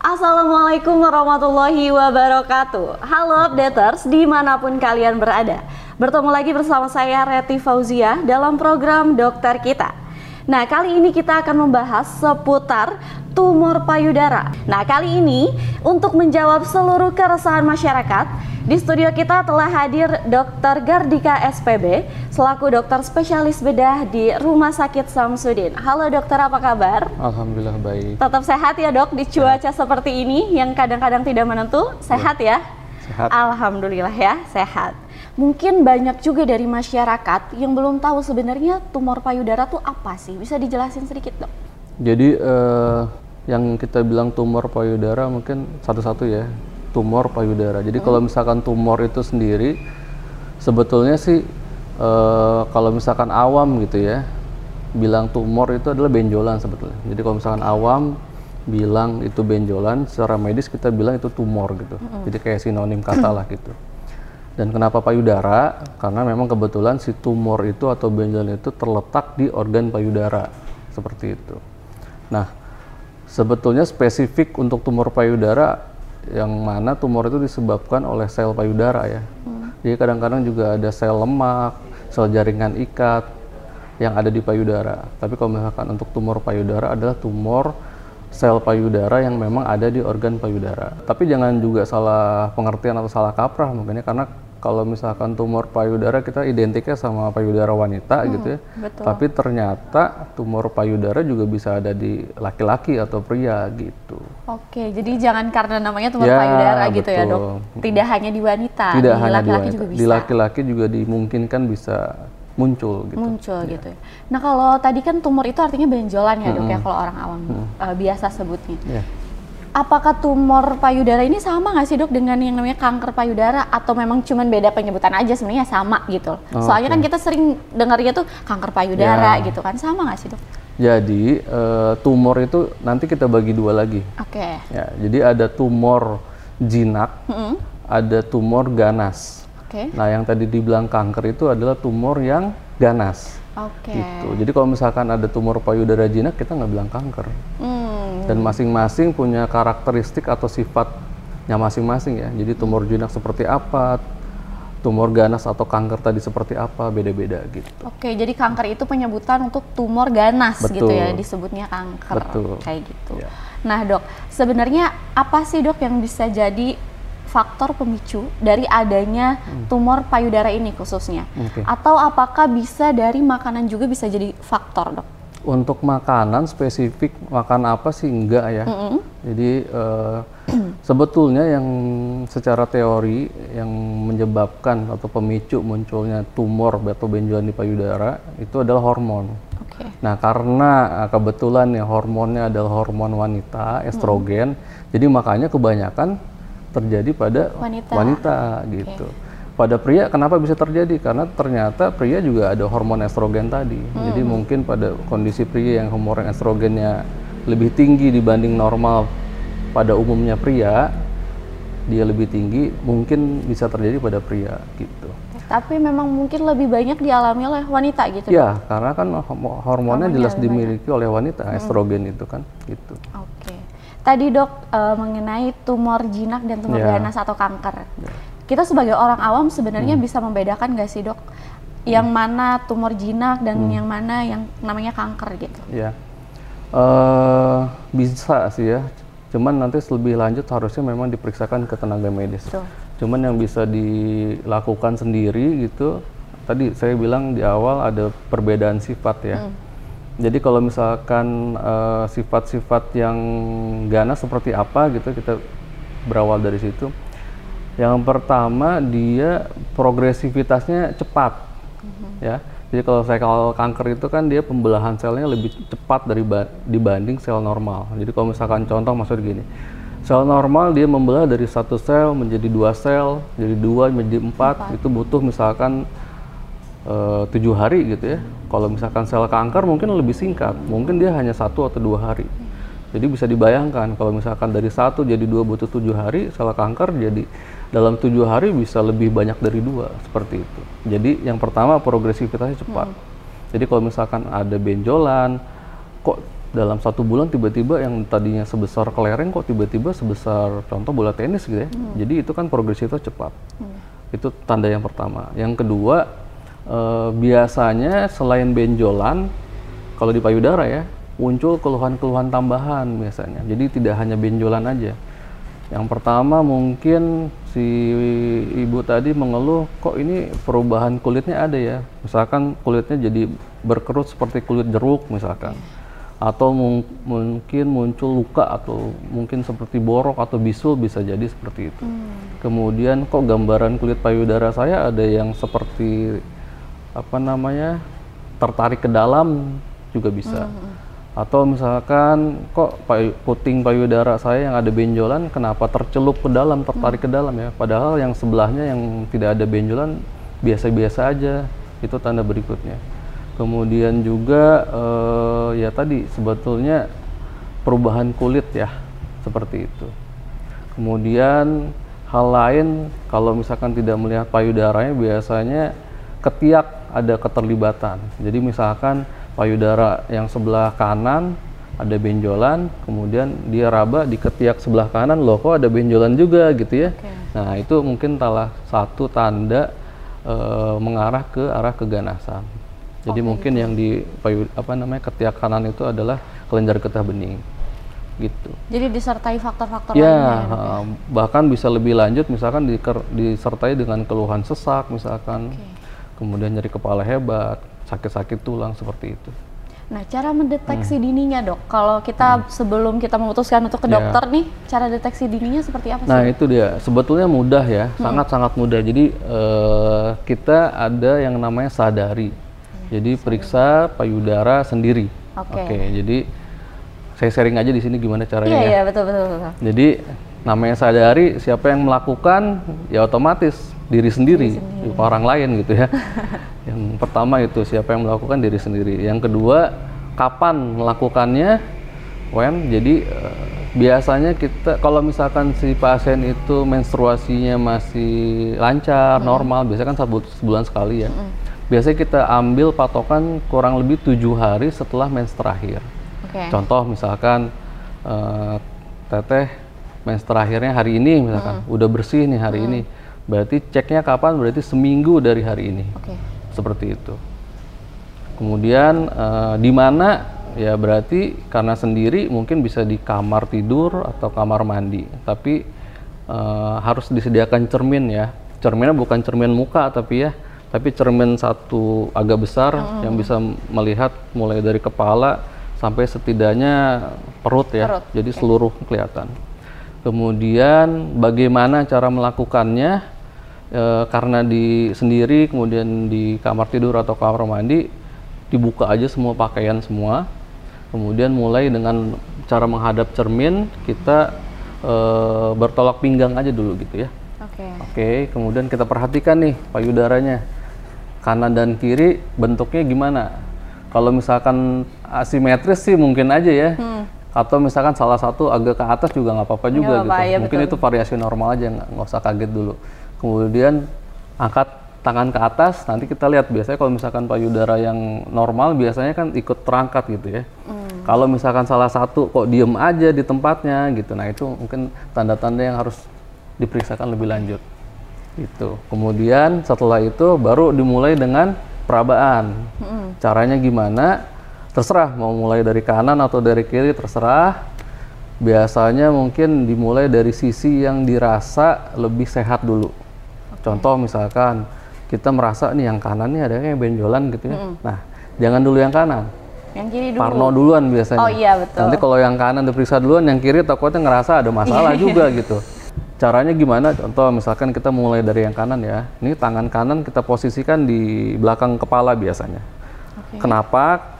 Assalamualaikum warahmatullahi wabarakatuh. Halo updaters di mana pun kalian berada. Bertemu lagi bersama saya Reti Fauzia dalam program Dokter Kita Nah kali ini kita akan membahas seputar tumor payudara Nah kali ini untuk menjawab seluruh keresahan masyarakat di studio kita telah hadir Dr. Gardika SPB selaku dokter spesialis bedah di Rumah Sakit Samsudin. Halo dokter, apa kabar? Alhamdulillah baik. Tetap sehat ya dok di cuaca sehat. seperti ini yang kadang-kadang tidak menentu. Sehat ya? Sehat. Alhamdulillah ya, sehat. Mungkin banyak juga dari masyarakat yang belum tahu sebenarnya tumor payudara itu apa sih? Bisa dijelasin sedikit dok? Jadi uh, yang kita bilang tumor payudara mungkin satu-satu ya tumor payudara. Jadi hmm. kalau misalkan tumor itu sendiri sebetulnya sih e, kalau misalkan awam gitu ya bilang tumor itu adalah benjolan sebetulnya. Jadi kalau misalkan awam bilang itu benjolan, secara medis kita bilang itu tumor gitu. Hmm. Jadi kayak sinonim kata lah gitu. Dan kenapa payudara? Karena memang kebetulan si tumor itu atau benjolan itu terletak di organ payudara seperti itu. Nah, sebetulnya spesifik untuk tumor payudara yang mana tumor itu disebabkan oleh sel payudara ya. Hmm. Jadi kadang-kadang juga ada sel lemak, sel jaringan ikat yang ada di payudara. Tapi kalau misalkan untuk tumor payudara adalah tumor sel payudara yang memang ada di organ payudara. Tapi jangan juga salah pengertian atau salah kaprah mungkin ya karena kalau misalkan tumor payudara kita identiknya sama payudara wanita hmm, gitu ya. Betul. Tapi ternyata tumor payudara juga bisa ada di laki-laki atau pria gitu. Oke, jadi jangan karena namanya tumor ya, payudara betul. gitu ya, Dok. Tidak hanya di wanita, Tidak di laki-laki juga bisa. Di laki-laki juga dimungkinkan bisa muncul gitu. Muncul ya. gitu ya. Nah, kalau tadi kan tumor itu artinya benjolan ya, Dok -hmm. ya kalau orang awam -hmm. uh, biasa sebutnya. Yeah apakah tumor payudara ini sama nggak sih dok dengan yang namanya kanker payudara atau memang cuma beda penyebutan aja sebenarnya sama gitu oh, soalnya okay. kan kita sering dengarnya tuh kanker payudara yeah. gitu kan sama nggak sih dok? Jadi uh, tumor itu nanti kita bagi dua lagi. Oke. Okay. Ya, jadi ada tumor jinak, mm -hmm. ada tumor ganas. Okay. Nah yang tadi dibilang kanker itu adalah tumor yang ganas. Oke. Okay. Gitu. Jadi kalau misalkan ada tumor payudara jinak kita nggak bilang kanker. Hmm. Dan masing-masing punya karakteristik atau sifatnya masing-masing ya. Jadi tumor jinak seperti apa, tumor ganas atau kanker tadi seperti apa beda-beda gitu. Oke, jadi kanker itu penyebutan untuk tumor ganas Betul. gitu ya disebutnya kanker. Betul. Kayak gitu. Ya. Nah, Dok, sebenarnya apa sih Dok yang bisa jadi faktor pemicu dari adanya hmm. tumor payudara ini khususnya? Okay. Atau apakah bisa dari makanan juga bisa jadi faktor, dok? Untuk makanan spesifik makan apa sih enggak ya? Mm -hmm. Jadi uh, sebetulnya yang secara teori yang menyebabkan atau pemicu munculnya tumor atau benjolan di payudara itu adalah hormon. Okay. Nah karena eh, kebetulan ya hormonnya adalah hormon wanita estrogen, mm -hmm. jadi makanya kebanyakan terjadi pada wanita, wanita gitu. Pada pria kenapa bisa terjadi? Karena ternyata pria juga ada hormon estrogen tadi. Hmm. Jadi mungkin pada kondisi pria yang hormon estrogennya lebih tinggi dibanding normal pada umumnya pria, dia lebih tinggi, mungkin bisa terjadi pada pria gitu. Tapi memang mungkin lebih banyak dialami oleh wanita gitu. Ya, karena kan hormonnya hormonnya jelas dimiliki banyak. oleh wanita, hmm. estrogen itu kan gitu. Oke. Tadi dok uh, mengenai tumor jinak dan tumor yeah. ganas atau kanker. Yeah. Kita sebagai orang awam sebenarnya hmm. bisa membedakan nggak sih dok, yang hmm. mana tumor jinak dan hmm. yang mana yang namanya kanker gitu? Ya, uh, bisa sih ya. Cuman nanti lebih lanjut harusnya memang diperiksakan ke tenaga medis. Betul. Cuman yang bisa dilakukan sendiri gitu, tadi saya bilang di awal ada perbedaan sifat ya. Hmm jadi kalau misalkan eh, sifat-sifat uh, yang ganas seperti apa gitu kita berawal dari situ. Yang pertama dia progresivitasnya cepat, mm-hmm. ya. Jadi kalau saya kalau kanker itu kan dia pembelahan selnya lebih cepat dari dibanding sel normal. Jadi kalau misalkan contoh maksud gini, sel normal dia membelah dari satu sel menjadi dua sel, jadi dua menjadi empat, empat. itu butuh misalkan Eh, tujuh hari gitu ya. Kalau misalkan sel kanker mungkin lebih singkat, mungkin dia hanya satu atau dua hari. Jadi bisa dibayangkan kalau misalkan dari satu jadi dua butuh tujuh hari, sel kanker jadi dalam tujuh hari bisa lebih banyak dari dua seperti itu. Jadi yang pertama progresivitasnya cepat. Hmm. Jadi kalau misalkan ada benjolan, kok dalam satu bulan tiba-tiba yang tadinya sebesar kelereng kok tiba-tiba sebesar contoh bola tenis gitu ya. Hmm. Jadi itu kan progresnya cepat. Hmm. Itu tanda yang pertama. Yang kedua eh, biasanya selain benjolan kalau di payudara ya muncul keluhan-keluhan tambahan biasanya. Jadi tidak hanya benjolan aja. Yang pertama mungkin si ibu tadi mengeluh kok ini perubahan kulitnya ada ya. Misalkan kulitnya jadi berkerut seperti kulit jeruk misalkan. Hmm atau mung mungkin muncul luka atau mungkin seperti borok atau bisul bisa jadi seperti itu. Hmm. Kemudian kok gambaran kulit payudara saya ada yang seperti apa namanya tertarik ke dalam juga bisa. Hmm. Atau misalkan kok puting payudara saya yang ada benjolan kenapa tercelup ke dalam, tertarik ke dalam ya. Padahal yang sebelahnya yang tidak ada benjolan biasa-biasa aja. Itu tanda berikutnya kemudian juga uh, ya tadi sebetulnya perubahan kulit ya seperti itu kemudian hal lain kalau misalkan tidak melihat payudaranya biasanya ketiak ada keterlibatan jadi misalkan payudara yang sebelah kanan ada benjolan kemudian dia raba di ketiak sebelah kanan loh kok ada benjolan juga gitu ya okay. nah itu mungkin salah satu tanda e, mengarah ke arah keganasan jadi okay. mungkin yang di payu apa namanya ketiak kanan itu adalah kelenjar getah bening gitu. Jadi disertai faktor-faktor ya, lainnya. Ya, bahkan bisa lebih lanjut misalkan disertai dengan keluhan sesak misalkan. Okay. Kemudian nyeri kepala hebat, sakit-sakit tulang seperti itu. Nah, cara mendeteksi hmm. dininya, Dok. Kalau kita hmm. sebelum kita memutuskan untuk ke ya. dokter nih, cara deteksi dininya seperti apa sih? Nah, itu dia. Sebetulnya mudah ya, hmm. sangat-sangat hmm. mudah. Jadi uh, kita ada yang namanya sadari jadi periksa payudara sendiri. Oke. Okay. Okay, jadi saya sharing aja di sini gimana caranya. Iya, ya. iya betul, betul betul. Jadi namanya sadari siapa yang melakukan ya otomatis diri sendiri, diri sendiri. orang lain gitu ya. yang pertama itu siapa yang melakukan diri sendiri. Yang kedua kapan melakukannya? When jadi uh, biasanya kita kalau misalkan si pasien itu menstruasinya masih lancar, hmm. normal, biasanya kan satu sebulan sekali ya. Hmm biasanya kita ambil patokan kurang lebih tujuh hari setelah mens terakhir. Okay. Contoh misalkan uh, teteh mens terakhirnya hari ini misalkan mm. udah bersih nih hari mm. ini, berarti ceknya kapan? Berarti seminggu dari hari ini. Okay. Seperti itu. Kemudian uh, di mana ya berarti karena sendiri mungkin bisa di kamar tidur atau kamar mandi, tapi uh, harus disediakan cermin ya. Cerminnya bukan cermin muka tapi ya tapi cermin satu agak besar hmm. yang bisa melihat mulai dari kepala sampai setidaknya perut ya. Perut. Jadi okay. seluruh kelihatan. Kemudian bagaimana cara melakukannya? E, karena di sendiri kemudian di kamar tidur atau kamar mandi dibuka aja semua pakaian semua. Kemudian mulai dengan cara menghadap cermin kita e, bertolak pinggang aja dulu gitu ya. Oke. Okay. Oke, okay, kemudian kita perhatikan nih payudaranya kanan dan kiri bentuknya gimana? Kalau misalkan asimetris sih mungkin aja ya. Hmm. Atau misalkan salah satu agak ke atas juga nggak apa-apa juga apa, gitu. Ya, mungkin betul. itu variasi normal aja, nggak usah kaget dulu. Kemudian angkat tangan ke atas, nanti kita lihat biasanya kalau misalkan payudara yang normal biasanya kan ikut terangkat gitu ya. Hmm. Kalau misalkan salah satu kok diem aja di tempatnya gitu, nah itu mungkin tanda-tanda yang harus diperiksakan lebih lanjut itu kemudian setelah itu baru dimulai dengan perabaan hmm. caranya gimana terserah mau mulai dari kanan atau dari kiri terserah biasanya mungkin dimulai dari sisi yang dirasa lebih sehat dulu. Contoh misalkan kita merasa nih yang kanan nih ada kayak benjolan gitu ya hmm. nah jangan dulu yang kanan yang kiri dulu. Parno duluan biasanya. Oh iya betul. Nanti kalau yang kanan diperiksa duluan, yang kiri takutnya ngerasa ada masalah juga gitu. Caranya gimana? Contoh misalkan kita mulai dari yang kanan ya. Ini tangan kanan kita posisikan di belakang kepala biasanya. Okay. Kenapa?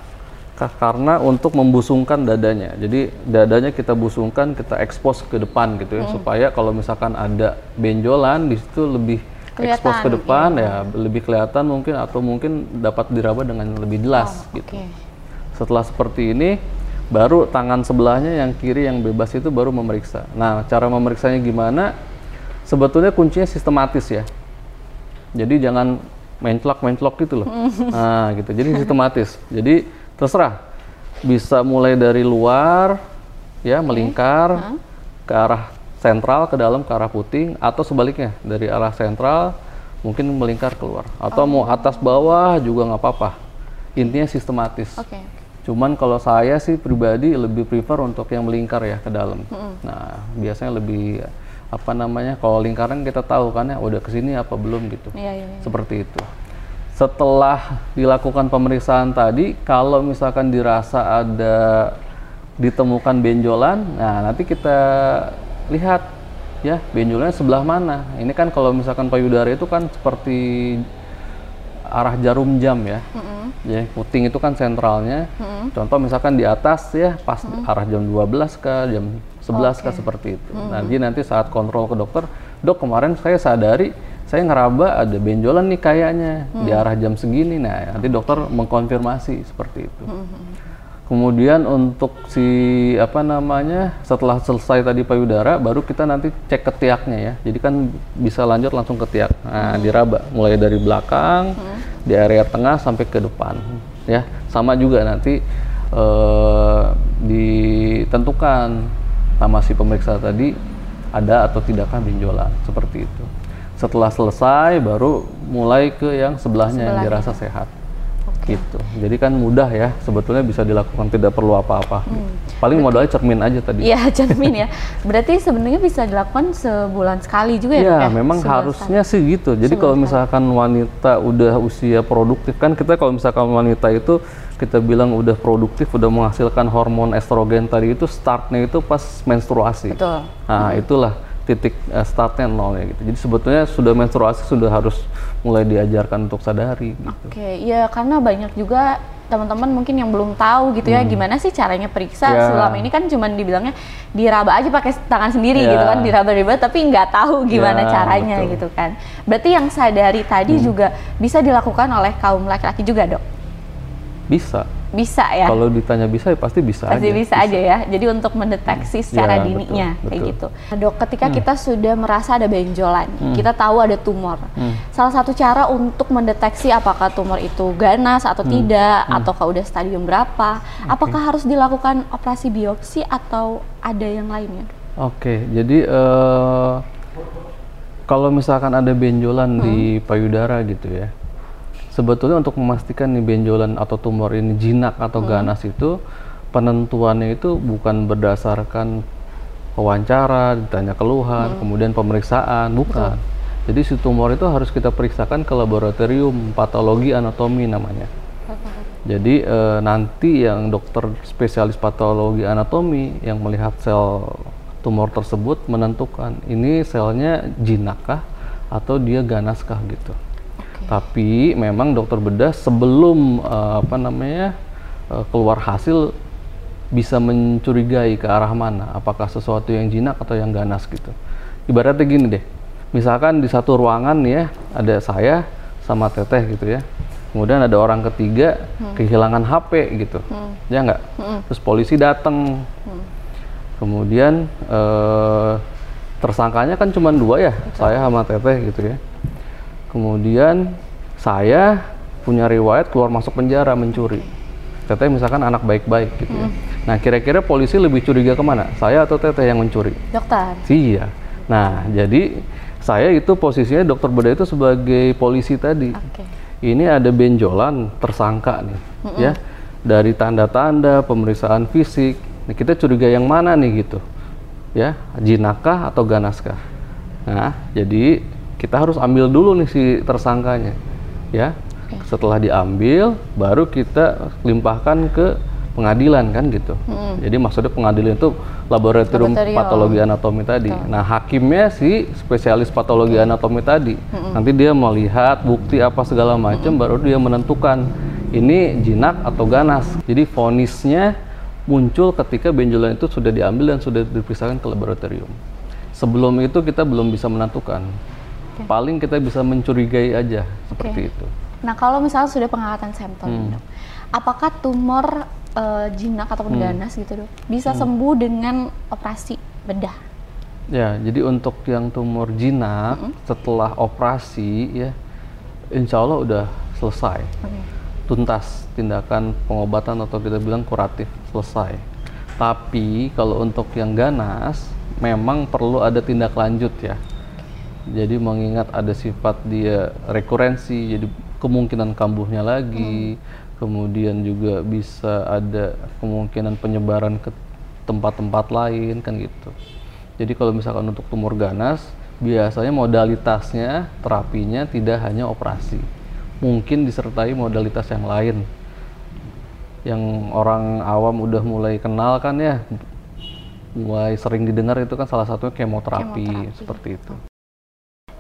Karena untuk membusungkan dadanya. Jadi dadanya kita busungkan, kita ekspos ke depan gitu ya, hmm. supaya kalau misalkan ada benjolan di situ lebih ekspos ke depan iya. ya lebih kelihatan mungkin atau mungkin dapat diraba dengan lebih jelas oh, gitu. Setelah seperti ini baru tangan sebelahnya yang kiri yang bebas itu baru memeriksa. Nah, cara memeriksanya gimana? Sebetulnya kuncinya sistematis ya. Jadi jangan mencelok-mencelok gitu loh. nah, gitu. Jadi sistematis. Jadi terserah bisa mulai dari luar, ya melingkar ke arah sentral ke dalam ke arah puting atau sebaliknya dari arah sentral mungkin melingkar keluar atau mau atas bawah juga nggak apa-apa. Intinya sistematis. Oke. Cuman kalau saya sih pribadi lebih prefer untuk yang melingkar ya ke dalam. Nah, biasanya lebih apa namanya? Kalau lingkaran kita tahu kan ya udah ke sini apa belum gitu. Iya, iya, iya. Seperti itu. Setelah dilakukan pemeriksaan tadi, kalau misalkan dirasa ada ditemukan benjolan, nah nanti kita lihat ya benjolannya sebelah mana. Ini kan kalau misalkan payudara itu kan seperti arah jarum jam ya. Ya, puting itu kan sentralnya. Contoh misalkan di atas ya pas arah jam 12 ke jam 11 ke seperti itu. Nanti nanti saat kontrol ke dokter, "Dok, kemarin saya sadari saya ngeraba ada benjolan nih kayaknya di arah jam segini." Nah, nanti dokter mengkonfirmasi seperti itu. Kemudian untuk si apa namanya setelah selesai tadi payudara, baru kita nanti cek ketiaknya ya. Jadi kan bisa lanjut langsung ke tiak. Nah, diraba mulai dari belakang, di area tengah sampai ke depan, ya. Sama juga nanti eh, ditentukan sama si pemeriksa tadi ada atau tidakkah benjolan seperti itu. Setelah selesai, baru mulai ke yang sebelahnya, yang Sebelahnya. dirasa sehat gitu. Jadi kan mudah ya, sebetulnya bisa dilakukan tidak perlu apa-apa. gitu. Paling modalnya cermin aja tadi. Hmm. Iya, cermin ya. Berarti sebenarnya bisa dilakukan sebulan sekali juga ya? Iya, ya? memang Sebulan harusnya sih gitu. Jadi kalau misalkan wanita udah usia produktif kan kita kalau misalkan wanita itu kita bilang udah produktif, udah menghasilkan hormon estrogen tadi itu startnya itu pas menstruasi. Betul. Nah, itulah titik eh, startnya nol ya gitu. Jadi sebetulnya sudah menstruasi sudah harus mulai diajarkan untuk sadari gitu. Oke, iya karena banyak juga teman-teman mungkin yang belum tahu gitu ya gimana sih caranya periksa Hmm. Ya. selama ini kan cuman dibilangnya diraba aja pakai tangan sendiri Ya. gitu kan diraba-raba tapi nggak tahu gimana Ya, caranya betul. gitu kan berarti yang sadari tadi juga bisa dilakukan oleh kaum laki-laki juga dok Bisa. Bisa ya? Kalau ditanya bisa ya pasti bisa pasti aja. bisa, aja ya. Jadi untuk mendeteksi secara Ya, dininya betul, kayak betul. gitu. Dok ketika kita sudah merasa ada benjolan Hmm. kita tahu ada tumor. Salah satu cara untuk mendeteksi apakah tumor itu ganas atau Hmm. tidak ataukah udah stadium berapa apakah harus dilakukan operasi biopsi atau ada yang lainnya? Oke, jadi eh, kalau misalkan ada benjolan di payudara gitu ya, sebetulnya untuk memastikan nih benjolan atau tumor ini jinak atau ganas itu penentuannya itu bukan berdasarkan wawancara, ditanya keluhan, kemudian pemeriksaan, bukan. Jadi si tumor itu harus kita periksakan ke laboratorium patologi anatomi namanya. Jadi eh, nanti yang dokter spesialis patologi anatomi yang melihat sel tumor tersebut menentukan ini selnya jinakkah atau dia ganaskah gitu. Tapi memang dokter bedah sebelum eh, apa namanya eh, keluar hasil bisa mencurigai ke arah mana, apakah sesuatu yang jinak atau yang ganas gitu. Ibaratnya gini deh, misalkan di satu ruangan ya ada saya sama teteh gitu ya, kemudian ada orang ketiga kehilangan HP gitu, ya nggak? Terus polisi datang, kemudian eh, tersangkanya kan cuma dua ya, saya sama teteh gitu ya. Kemudian saya punya riwayat keluar masuk penjara mencuri. Teteh misalkan anak baik-baik gitu ya. Nah kira-kira polisi lebih curiga ke mana? Saya atau teteh yang mencuri? dokter Iya. Nah jadi saya itu posisinya dokter bedah itu sebagai polisi tadi. oke Ini ada benjolan tersangka nih, ya. Dari tanda-tanda pemeriksaan fisik, Nah, kita curiga yang mana nih gitu, ya, jinakah atau ganaskah? Nah, jadi kita harus ambil dulu nih si tersangkanya, ya. Setelah diambil, baru kita limpahkan ke pengadilan kan gitu. Jadi maksudnya pengadilan itu laboratorium Laboratorium. patologi anatomi tadi. Nah, hakimnya si spesialis patologi anatomi tadi. Nanti dia melihat bukti apa segala macam baru dia menentukan ini jinak atau ganas. Jadi vonisnya muncul ketika benjolan itu sudah diambil dan sudah diperiksakan ke laboratorium. Sebelum itu kita belum bisa menentukan. Paling kita bisa mencurigai aja seperti itu. Nah, kalau misalnya sudah pengangkatan sampel, Hmm. dok, apakah tumor eh, jinak ataupun Hmm. ganas gitu, dok, bisa sembuh dengan operasi bedah? Ya, jadi untuk yang tumor jinak setelah operasi ya, insya Allah udah selesai. Oke. tuntas tindakan pengobatan atau kita bilang kuratif selesai. Tapi kalau untuk yang ganas memang perlu ada tindak lanjut ya. Jadi mengingat ada sifat dia rekurensi, jadi kemungkinan kambuhnya lagi, hmm. kemudian juga bisa ada kemungkinan penyebaran ke tempat-tempat lain kan gitu. Jadi kalau misalkan untuk tumor ganas, biasanya modalitasnya terapinya tidak hanya operasi, mungkin disertai modalitas yang lain yang orang awam udah mulai kenal kan ya mulai sering didengar itu kan salah satunya kemoterapi, kemoterapi. seperti itu.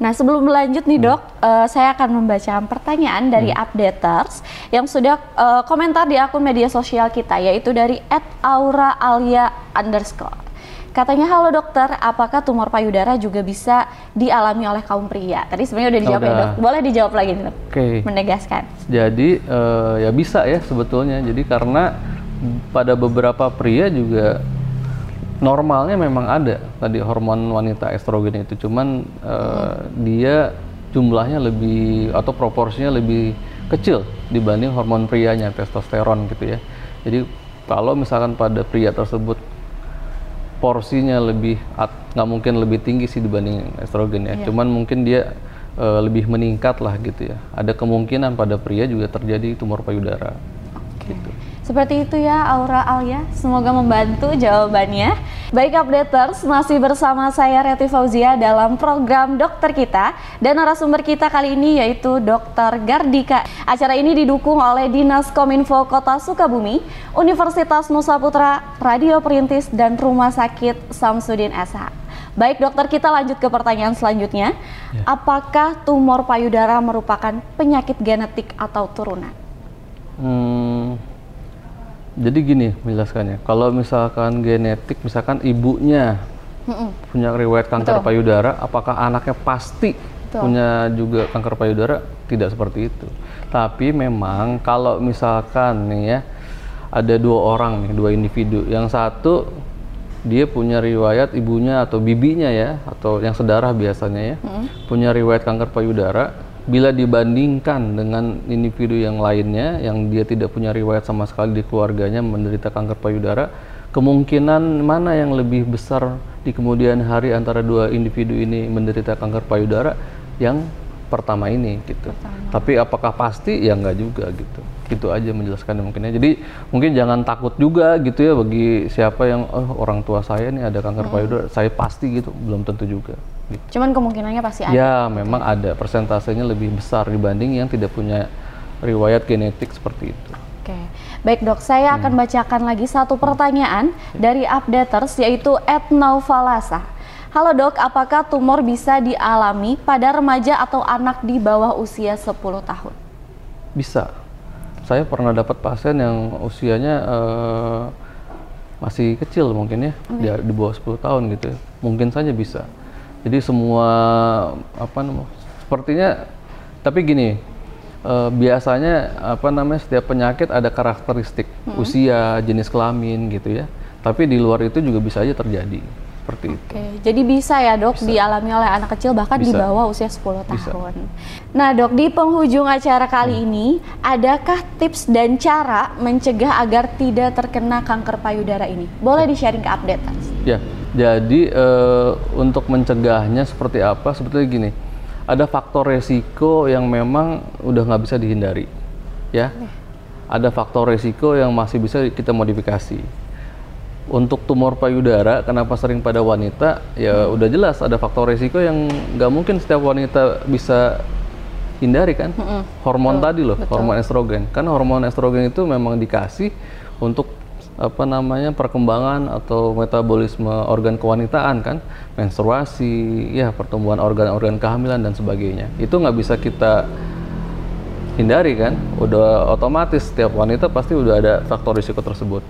Nah sebelum lanjut nih dok, hmm. uh, saya akan membaca pertanyaan dari hmm. updaters yang sudah uh, komentar di akun media sosial kita yaitu dari @auraalia underscore. Katanya halo dokter, apakah tumor payudara juga bisa dialami oleh kaum pria? Tadi sebenarnya udah dijawab oh, ya dok. Boleh dijawab lagi nih dok? Okay. Menegaskan. Jadi uh, ya bisa ya sebetulnya. Jadi karena pada beberapa pria juga normalnya memang ada tadi hormon wanita estrogen itu, cuman uh, hmm. dia jumlahnya lebih atau proporsinya lebih kecil dibanding hormon prianya testosteron gitu ya. Jadi kalau misalkan pada pria tersebut porsinya lebih nggak mungkin lebih tinggi sih dibanding estrogen ya. Yeah. Cuman mungkin dia uh, lebih meningkat lah gitu ya. Ada kemungkinan pada pria juga terjadi tumor payudara. Okay. Gitu. Seperti itu ya Aura Alia, semoga membantu jawabannya. Baik updaters, masih bersama saya Reti Fauzia dalam program Dokter Kita dan narasumber kita kali ini yaitu Dokter Gardika. Acara ini didukung oleh Dinas Kominfo Kota Sukabumi, Universitas Nusa Putra, Radio Perintis dan Rumah Sakit Samsudin SH. Baik dokter, kita lanjut ke pertanyaan selanjutnya. Ya. Apakah tumor payudara merupakan penyakit genetik atau turunan? Hmm, jadi gini menjelaskannya, kalau misalkan genetik, misalkan ibunya Mm-mm. punya riwayat kanker Betul. payudara, apakah anaknya pasti Betul. punya juga kanker payudara? Tidak seperti itu. Tapi memang kalau misalkan nih ya, ada dua orang nih, dua individu. Yang satu dia punya riwayat ibunya atau bibinya ya, atau yang sedarah biasanya ya, mm. punya riwayat kanker payudara bila dibandingkan dengan individu yang lainnya yang dia tidak punya riwayat sama sekali di keluarganya menderita kanker payudara, kemungkinan mana yang lebih besar di kemudian hari antara dua individu ini menderita kanker payudara yang pertama ini gitu. Pertama. Tapi apakah pasti? Ya enggak juga gitu. Itu aja menjelaskannya mungkin ya. Jadi mungkin jangan takut juga gitu ya bagi siapa yang oh orang tua saya nih ada kanker hmm. payudara, saya pasti gitu, belum tentu juga. Gitu. Cuman kemungkinannya pasti ada. Ya, memang ada. Persentasenya lebih besar dibanding yang tidak punya riwayat genetik seperti itu. Oke, baik dok, saya hmm. akan bacakan lagi satu pertanyaan dari updaters yaitu Etnovalasa. Halo dok, apakah tumor bisa dialami pada remaja atau anak di bawah usia 10 tahun? Bisa. Saya pernah dapat pasien yang usianya uh, masih kecil mungkin ya, okay. di, di bawah 10 tahun gitu ya. Mungkin saja bisa. Jadi semua apa namanya sepertinya tapi gini uh, biasanya apa namanya setiap penyakit ada karakteristik hmm. usia, jenis kelamin gitu ya. Tapi di luar itu juga bisa aja terjadi seperti Oke, itu. Jadi bisa ya dok bisa. dialami oleh anak kecil bahkan bisa. di bawah usia 10 tahun. Bisa. Nah dok di penghujung acara kali hmm. ini adakah tips dan cara mencegah agar tidak terkena kanker payudara ini? Boleh di sharing ke update? Ya, jadi uh, untuk mencegahnya seperti apa? Sebetulnya gini, ada faktor resiko yang memang udah nggak bisa dihindari, ya. Ada faktor resiko yang masih bisa kita modifikasi. Untuk tumor payudara, kenapa sering pada wanita? Ya hmm. udah jelas ada faktor resiko yang nggak mungkin setiap wanita bisa hindari kan. Hmm. Hormon betul, tadi loh, betul. hormon estrogen. Kan hormon estrogen itu memang dikasih untuk apa namanya perkembangan atau metabolisme organ kewanitaan kan? Menstruasi ya pertumbuhan organ-organ kehamilan dan sebagainya. Itu nggak bisa kita hindari kan? Udah otomatis setiap wanita pasti udah ada faktor risiko tersebut.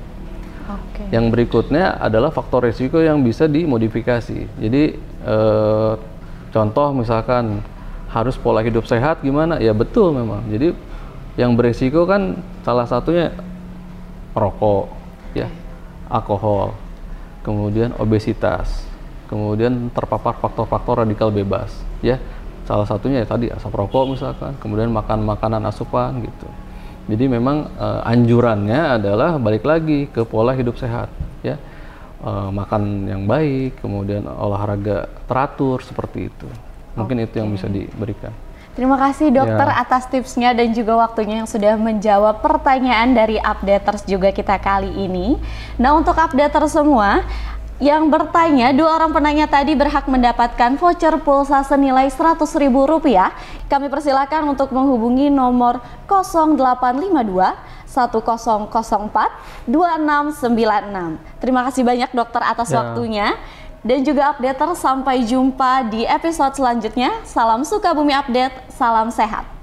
Okay. yang berikutnya adalah faktor risiko yang bisa dimodifikasi. Jadi eh, contoh misalkan harus pola hidup sehat gimana? Ya betul memang. Jadi yang berisiko kan salah satunya rokok ya alkohol kemudian obesitas kemudian terpapar faktor-faktor radikal bebas ya salah satunya ya tadi asap rokok misalkan kemudian makan makanan asupan gitu Jadi memang uh, anjurannya adalah balik lagi ke pola hidup sehat, ya, uh, makan yang baik, kemudian olahraga teratur seperti itu. Mungkin okay. itu yang bisa diberikan. Terima kasih dokter ya. atas tipsnya dan juga waktunya yang sudah menjawab pertanyaan dari updaters juga kita kali ini. Nah untuk updater semua, yang bertanya, dua orang penanya tadi berhak mendapatkan voucher pulsa senilai Rp100.000. Kami persilakan untuk menghubungi nomor 0852 1004 2696. Terima kasih banyak dokter atas ya. waktunya. Dan juga updater sampai jumpa di episode selanjutnya. Salam suka bumi update, salam sehat.